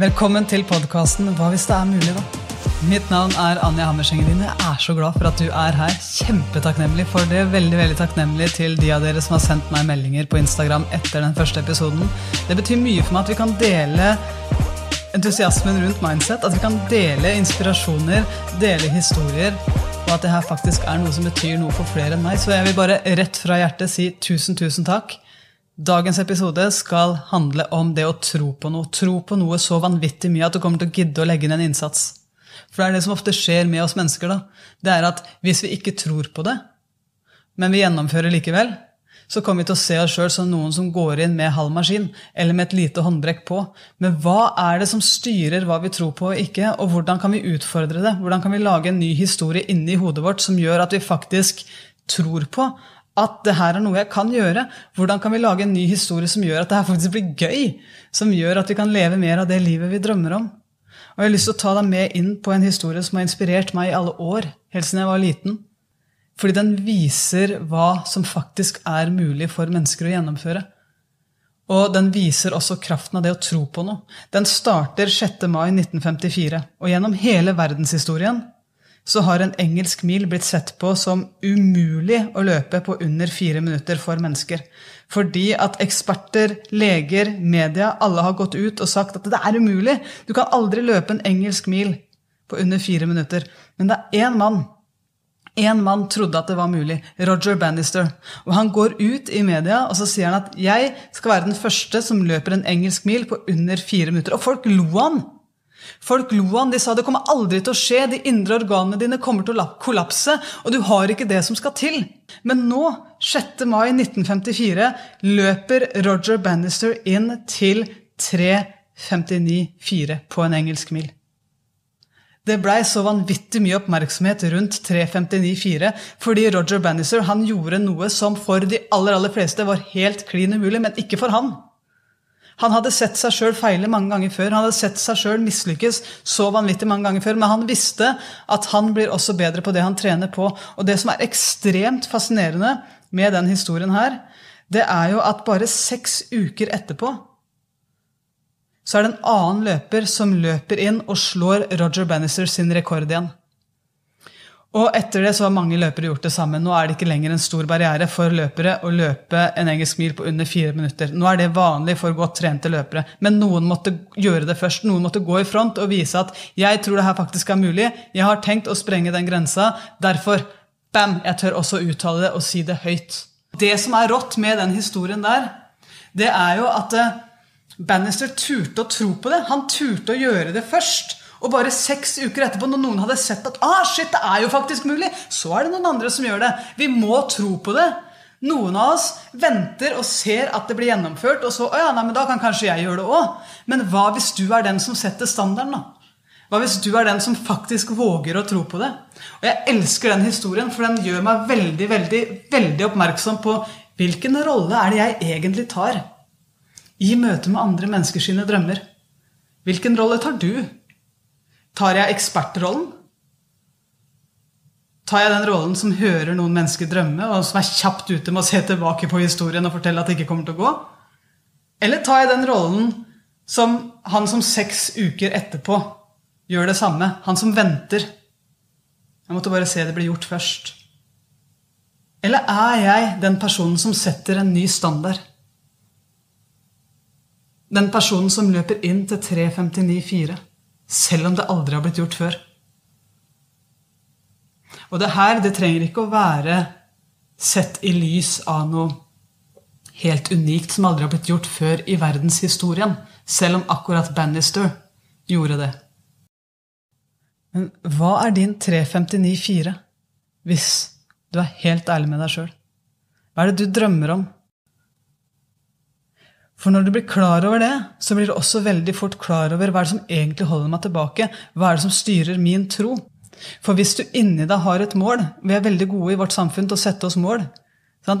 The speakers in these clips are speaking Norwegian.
Velkommen til podkasten Hva hvis det er mulig, da? Mitt navn er Anja Hammersengeline. Jeg er så glad for at du er her. Kjempetakknemlig for det. Veldig veldig takknemlig til de av dere som har sendt meg meldinger på Instagram etter den første episoden. Det betyr mye for meg at vi kan dele entusiasmen rundt mindset. At vi kan dele inspirasjoner, dele historier. Og at det her faktisk er noe som betyr noe for flere enn meg. Så jeg vil bare rett fra hjertet si tusen, tusen takk. Dagens episode skal handle om det å tro på noe. Tro på noe så vanvittig mye at du kommer til å gidde å legge inn en innsats. For det er det som ofte skjer med oss mennesker. da. Det er at hvis vi ikke tror på det, men vi gjennomfører likevel, så kommer vi til å se oss sjøl som noen som går inn med halv maskin, eller med et lite håndbrekk på. Men hva er det som styrer hva vi tror på og ikke, og hvordan kan vi utfordre det? Hvordan kan vi lage en ny historie inni hodet vårt som gjør at vi faktisk tror på at det her er noe jeg kan gjøre. Hvordan kan vi lage en ny historie som gjør at det her faktisk blir gøy? Som gjør at vi kan leve mer av det livet vi drømmer om? Og Jeg har lyst til å ta deg med inn på en historie som har inspirert meg i alle år, helt siden jeg var liten. Fordi den viser hva som faktisk er mulig for mennesker å gjennomføre. Og den viser også kraften av det å tro på noe. Den starter 6. mai 1954, og gjennom hele verdenshistorien så har en engelsk mil blitt sett på som umulig å løpe på under fire minutter for mennesker. Fordi at eksperter, leger, media, alle har gått ut og sagt at det er umulig. Du kan aldri løpe en engelsk mil på under fire minutter. Men det er én mann. Én mann trodde at det var mulig. Roger Bannister. Og Han går ut i media og så sier han at 'jeg skal være den første som løper en engelsk mil på under fire minutter'. Og folk lo han! Folk lo han. De sa det kommer aldri til å skje. De indre organene dine kommer til å kollapse, og du har ikke det som skal til. Men nå, 6. mai 1954, løper Roger Bannister inn til 3.59,4 på en engelsk mil. Det blei så vanvittig mye oppmerksomhet rundt 3.59,4 fordi Roger Bannister han gjorde noe som for de aller, aller fleste var helt klin umulig, men ikke for han. Han hadde sett seg sjøl feile mange ganger før. Han hadde sett seg sjøl mislykkes så vanvittig mange ganger før. Men han visste at han blir også bedre på det han trener på. Og det som er ekstremt fascinerende med den historien her, det er jo at bare seks uker etterpå så er det en annen løper som løper inn og slår Roger Bannister sin rekord igjen. Og etter det så har mange løpere gjort det samme. Nå er det ikke lenger en stor barriere for løpere å løpe en engelsk mil på under fire minutter. Nå er det vanlig for godt trente løpere. Men noen måtte gjøre det først. Noen måtte gå i front og vise at 'jeg tror det her faktisk er mulig'. 'Jeg har tenkt å sprenge den grensa'. Derfor, bam, jeg tør også uttale det og si det høyt. Det som er rått med den historien der, det er jo at eh, Bannister turte å tro på det. Han turte å gjøre det først. Og bare seks uker etterpå, når noen hadde sett at ah, shit, det er jo faktisk mulig, så er det noen andre som gjør det. Vi må tro på det. Noen av oss venter og ser at det blir gjennomført, og så å ja, nei, men da kan kanskje jeg gjøre det òg. Men hva hvis du er den som setter standarden, da? Hva hvis du er den som faktisk våger å tro på det? Og Jeg elsker den historien, for den gjør meg veldig veldig, veldig oppmerksom på hvilken rolle er det jeg egentlig tar i møte med andre menneskers drømmer. Hvilken rolle tar du? Tar jeg ekspertrollen? Tar jeg den rollen som hører noen mennesker drømme, og som er kjapt ute med å se tilbake på historien og fortelle at det ikke kommer til å gå? Eller tar jeg den rollen som han som seks uker etterpå gjør det samme? Han som venter. Jeg måtte bare se det bli gjort først. Eller er jeg den personen som setter en ny standard? Den personen som løper inn til 3.59,4 selv om det aldri har blitt gjort før. Og det her det trenger ikke å være sett i lys av noe helt unikt som aldri har blitt gjort før i verdenshistorien, selv om akkurat Bannister gjorde det. Men hva er din 359-4 hvis du er helt ærlig med deg sjøl? Hva er det du drømmer om? For når du blir klar over det, så blir du også veldig fort klar over hva er det som egentlig holder meg tilbake. Hva er det som styrer min tro? For hvis du inni deg har et mål Vi er veldig gode i vårt samfunn til å sette oss mål.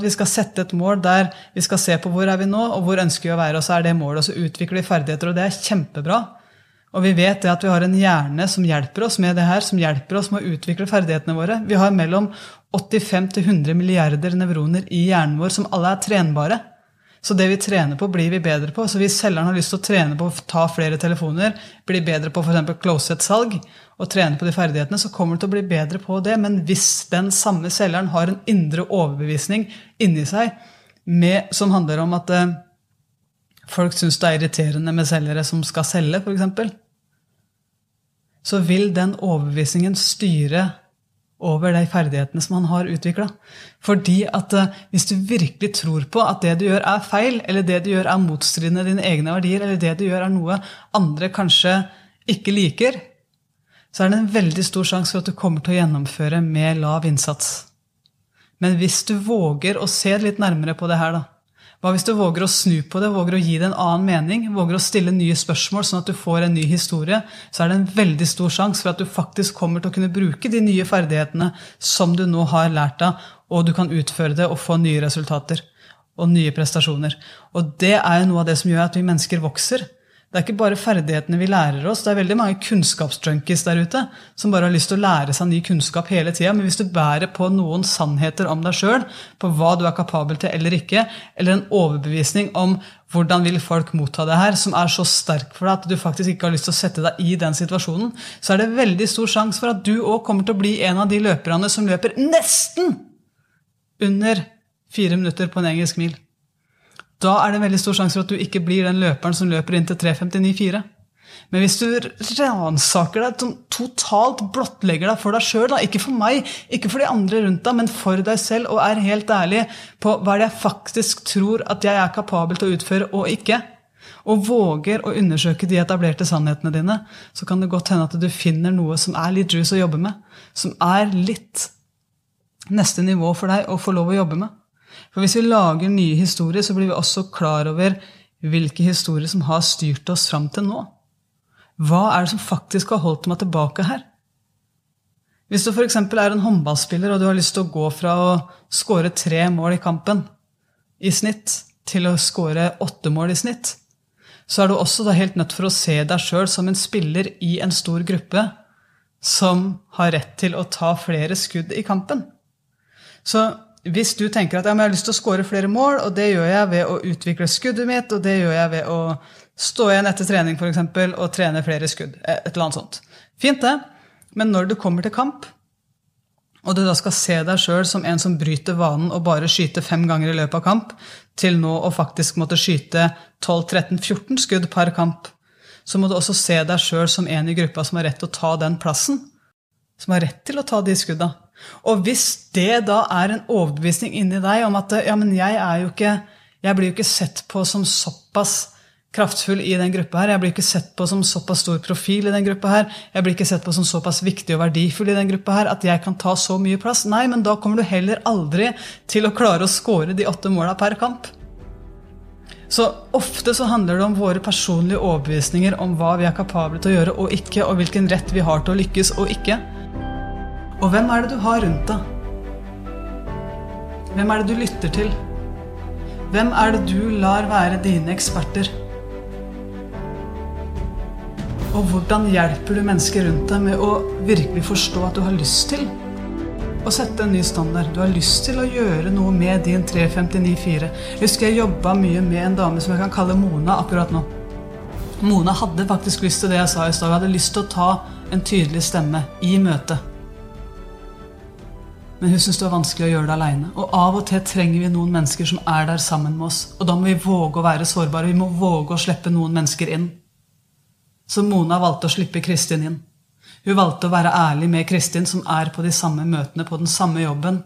Vi skal sette et mål der vi skal se på hvor er vi nå, og hvor ønsker vi å være. Og så er det målet, og så utvikler vi ferdigheter, og det er kjempebra. Og vi vet det at vi har en hjerne som hjelper oss med det her, som hjelper oss med å utvikle ferdighetene våre. Vi har mellom 85 til 100 milliarder nevroner i hjernen vår som alle er trenbare. Så det vi trener på, blir vi bedre på. Så hvis selgeren har lyst til å trene på å ta flere telefoner, bli bedre på f.eks. closet-salg, og trene på de ferdighetene, så kommer du til å bli bedre på det. Men hvis den samme selgeren har en indre overbevisning inni seg med, som handler om at eh, folk syns det er irriterende med selgere som skal selge, f.eks., så vil den overbevisningen styre over de ferdighetene som han har utvikla. Fordi at uh, hvis du virkelig tror på at det du gjør, er feil, eller det du gjør, er motstridende dine egne verdier, eller det du gjør, er noe andre kanskje ikke liker, så er det en veldig stor sjanse for at du kommer til å gjennomføre med lav innsats. Men hvis du våger å se litt nærmere på det her, da, hva hvis du våger å snu på det, våger å gi det en annen mening, våger å stille nye spørsmål, sånn at du får en ny historie, så er det en veldig stor sjanse for at du faktisk kommer til å kunne bruke de nye ferdighetene som du nå har lært av, og du kan utføre det og få nye resultater og nye prestasjoner. Og det er jo noe av det som gjør at vi mennesker vokser. Det er ikke bare ferdighetene vi lærer oss. Det er veldig mange kunnskapsjunkies der ute som bare har lyst til å lære seg ny kunnskap hele tida. Men hvis du bærer på noen sannheter om deg sjøl, på hva du er kapabel til eller ikke, eller en overbevisning om hvordan vil folk motta det her, som er så sterk for deg at du faktisk ikke har lyst til å sette deg i den situasjonen, så er det veldig stor sjanse for at du òg kommer til å bli en av de løperne som løper nesten under fire minutter på en engelsk mil da er det en veldig stor sjanse for at du ikke blir den løperen som løper inn til 3.59,4. Men hvis du ransaker deg, totalt blottlegger deg for deg sjøl, ikke for meg, ikke for de andre rundt deg, men for deg selv, og er helt ærlig på hva det jeg faktisk tror at jeg er kapabel til å utføre og ikke, og våger å undersøke de etablerte sannhetene dine, så kan det godt hende at du finner noe som er litt juice å jobbe med, som er litt neste nivå for deg å få lov å jobbe med. For hvis vi lager nye historier, så blir vi også klar over hvilke historier som har styrt oss fram til nå. Hva er det som faktisk har holdt meg tilbake her? Hvis du f.eks. er en håndballspiller og du har lyst til å gå fra å skåre tre mål i kampen i snitt til å skåre åtte mål i snitt, så er du også helt nødt for å se deg sjøl som en spiller i en stor gruppe som har rett til å ta flere skudd i kampen. Så hvis du tenker at ja, jeg har lyst til å skåre flere mål, og det gjør jeg ved å utvikle skuddet mitt, og det gjør jeg ved å stå igjen etter trening for eksempel, og trene flere skudd, et eller annet sånt. Fint, det. Men når du kommer til kamp, og du da skal se deg sjøl som en som bryter vanen og bare skyter fem ganger i løpet av kamp, til nå å faktisk måtte skyte 12-13-14 skudd per kamp, så må du også se deg sjøl som en i gruppa som har rett til å ta den plassen. Som har rett til å ta de skudda. Og hvis det da er en overbevisning inni deg om at ja, men jeg er jo ikke jeg blir jo ikke sett på som såpass kraftfull i den gruppa her. Jeg blir ikke sett på som såpass stor profil i den gruppa her. Jeg blir ikke sett på som såpass viktig og verdifull i den gruppa her at jeg kan ta så mye plass. Nei, men da kommer du heller aldri til å klare å score de åtte måla per kamp. Så ofte så handler det om våre personlige overbevisninger om hva vi er kapable til å gjøre og ikke, og hvilken rett vi har til å lykkes og ikke. Og hvem er det du har rundt deg? Hvem er det du lytter til? Hvem er det du lar være dine eksperter? Og hvordan hjelper du mennesker rundt deg med å virkelig forstå at du har lyst til å sette en ny standard? Du har lyst til å gjøre noe med din 359-4. Jeg husker jeg jobba mye med en dame som jeg kan kalle Mona akkurat nå. Mona hadde faktisk lyst til det jeg sa i stad. Hun hadde lyst til å ta en tydelig stemme i møtet men hun syns det var vanskelig å gjøre det aleine. Og av og til trenger vi noen mennesker som er der sammen med oss. Og da må vi våge å være sårbare. Vi må våge å slippe noen mennesker inn. Så Mona valgte å slippe Kristin inn. Hun valgte å være ærlig med Kristin, som er på de samme møtene, på den samme jobben.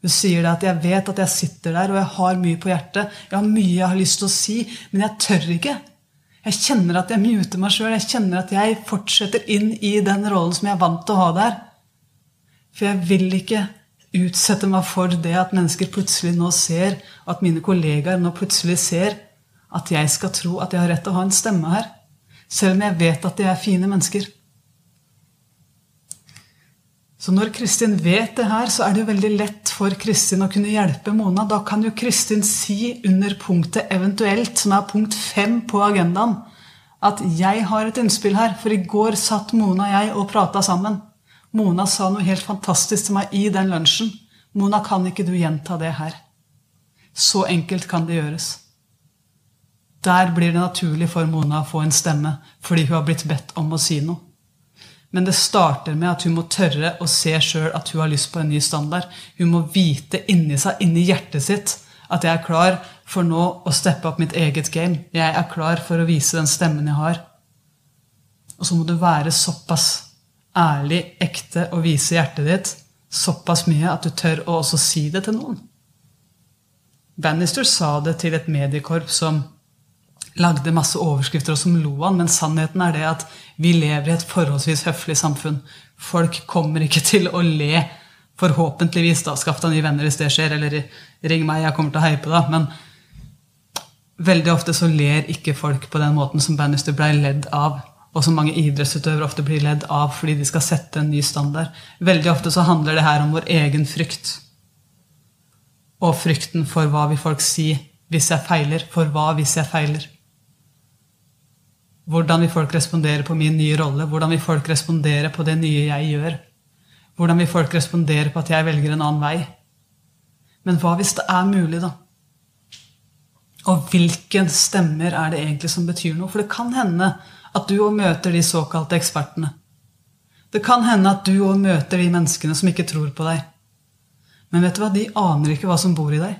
Hun sier det at 'jeg vet at jeg sitter der, og jeg har mye på hjertet'. 'Jeg har mye jeg har lyst til å si, men jeg tør ikke'. Jeg kjenner at jeg muter meg sjøl. Jeg kjenner at jeg fortsetter inn i den rollen som jeg er vant til å ha der. For jeg vil ikke utsette meg for det at mennesker plutselig nå ser, at mine kollegaer nå plutselig ser at jeg skal tro at jeg har rett til å ha en stemme her. Selv om jeg vet at de er fine mennesker. Så når Kristin vet det her, så er det jo veldig lett for Kristin å kunne hjelpe Mona. Da kan jo Kristin si under punktet 'eventuelt', som er punkt fem på agendaen, at 'jeg har et innspill her', for i går satt Mona og jeg og prata sammen'. Mona sa noe helt fantastisk til meg i den lunsjen. Mona, kan ikke du gjenta det her? Så enkelt kan det gjøres. Der blir det naturlig for Mona å få en stemme fordi hun har blitt bedt om å si noe. Men det starter med at hun må tørre å se sjøl at hun har lyst på en ny standard. Hun må vite inni seg, inni hjertet sitt, at jeg er klar for nå å steppe opp mitt eget game. Jeg er klar for å vise den stemmen jeg har. Og så må du være såpass ærlig, ekte og vise hjertet ditt såpass mye at du tør å også si det til noen. Bannister sa det til et mediekorp som lagde masse overskrifter og som lo han, men sannheten er det at vi lever i et forholdsvis høflig samfunn. Folk kommer ikke til å le. Forhåpentligvis, da. Skaff deg nye venner hvis det skjer, eller ring meg, jeg kommer til å heie på deg. Men veldig ofte så ler ikke folk på den måten som Bannister ble ledd av. Og som mange idrettsutøvere ofte blir ledd av fordi de skal sette en ny standard. Veldig ofte så handler det her om vår egen frykt. Og frykten for hva vil folk si hvis jeg feiler? For hva hvis jeg feiler? Hvordan vil folk respondere på min nye rolle? Hvordan vil folk respondere på det nye jeg gjør? Hvordan vil folk respondere på at jeg velger en annen vei? Men hva hvis det er mulig, da? Og hvilke stemmer er det egentlig som betyr noe? For det kan hende at du òg møter de såkalte ekspertene. Det kan hende at du òg møter de menneskene som ikke tror på deg. Men vet du hva? De aner ikke hva som bor i deg.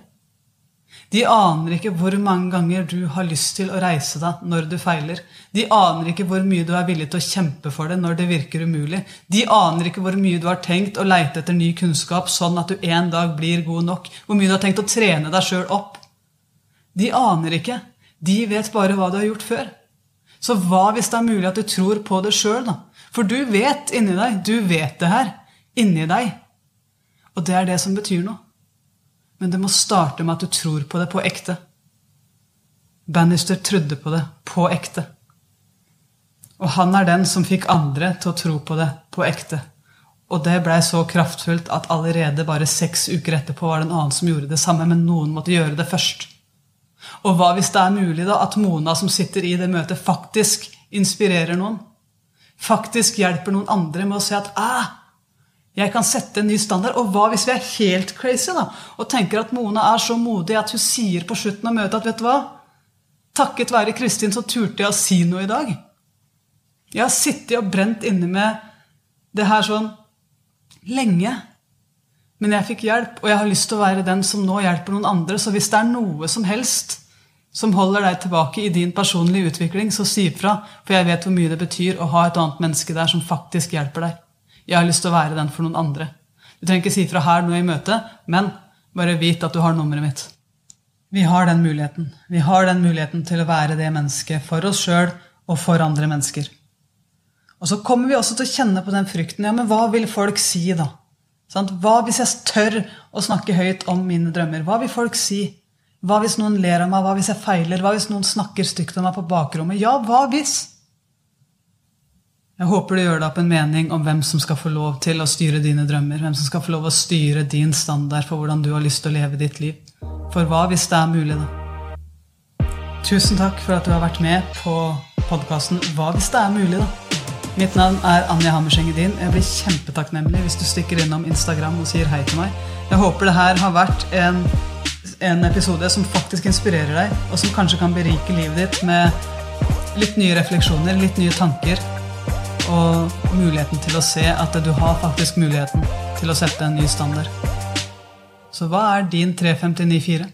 De aner ikke hvor mange ganger du har lyst til å reise deg når du feiler. De aner ikke hvor mye du er villig til å kjempe for det når det virker umulig. De aner ikke hvor mye du har tenkt å leite etter ny kunnskap sånn at du en dag blir god nok. Hvor mye du har tenkt å trene deg sjøl opp. De aner ikke. De vet bare hva du har gjort før. Så hva hvis det er mulig at du tror på det sjøl, da? For du vet inni deg. Du vet det her. Inni deg. Og det er det som betyr noe. Men det må starte med at du tror på det på ekte. Bannister trodde på det på ekte. Og han er den som fikk andre til å tro på det på ekte. Og det blei så kraftfullt at allerede bare seks uker etterpå var det en annen som gjorde det samme, men noen måtte gjøre det først. Og hva hvis det er mulig da at Mona som sitter i det møtet, faktisk inspirerer noen? Faktisk hjelper noen andre med å se at ah, jeg kan sette en ny standard. Og hva hvis vi er helt crazy da, og tenker at Mona er så modig at hun sier på slutten av møtet at vet du hva? Takket være Kristin så turte jeg å si noe i dag. Jeg har sittet og brent inne med det her sånn lenge. Men jeg fikk hjelp, og jeg har lyst til å være den som nå hjelper noen andre. Så hvis det er noe som helst som holder deg tilbake i din personlige utvikling, så si ifra. For jeg vet hvor mye det betyr å ha et annet menneske der som faktisk hjelper deg. Jeg har lyst til å være den for noen andre. Du trenger ikke si fra her nå i møtet, men bare vit at du har nummeret mitt. Vi har den muligheten. Vi har den muligheten til å være det mennesket for oss sjøl og for andre mennesker. Og så kommer vi også til å kjenne på den frykten. Ja, men hva vil folk si, da? Hva hvis jeg tør å snakke høyt om mine drømmer? Hva vil folk si? Hva hvis noen ler av meg? Hva hvis jeg feiler? Hva hvis noen snakker stygt om meg på bakrommet? Ja, hva hvis? Jeg håper du gjør deg opp en mening om hvem som skal få lov til å styre dine drømmer. Hvem som skal få lov å styre din standard for hvordan du har lyst til å leve ditt liv. For hva hvis det er mulig, da? Tusen takk for at du har vært med på podkasten Hva hvis det er mulig, da? Mitt navn er Anja Hammerseng-Edin. Jeg blir kjempetakknemlig hvis du stikker innom Instagram og sier hei til meg. Jeg håper det her har vært en, en episode som faktisk inspirerer deg, og som kanskje kan berike livet ditt med litt nye refleksjoner, litt nye tanker og muligheten til å se at du har faktisk muligheten til å sette en ny standard. Så hva er din 3594?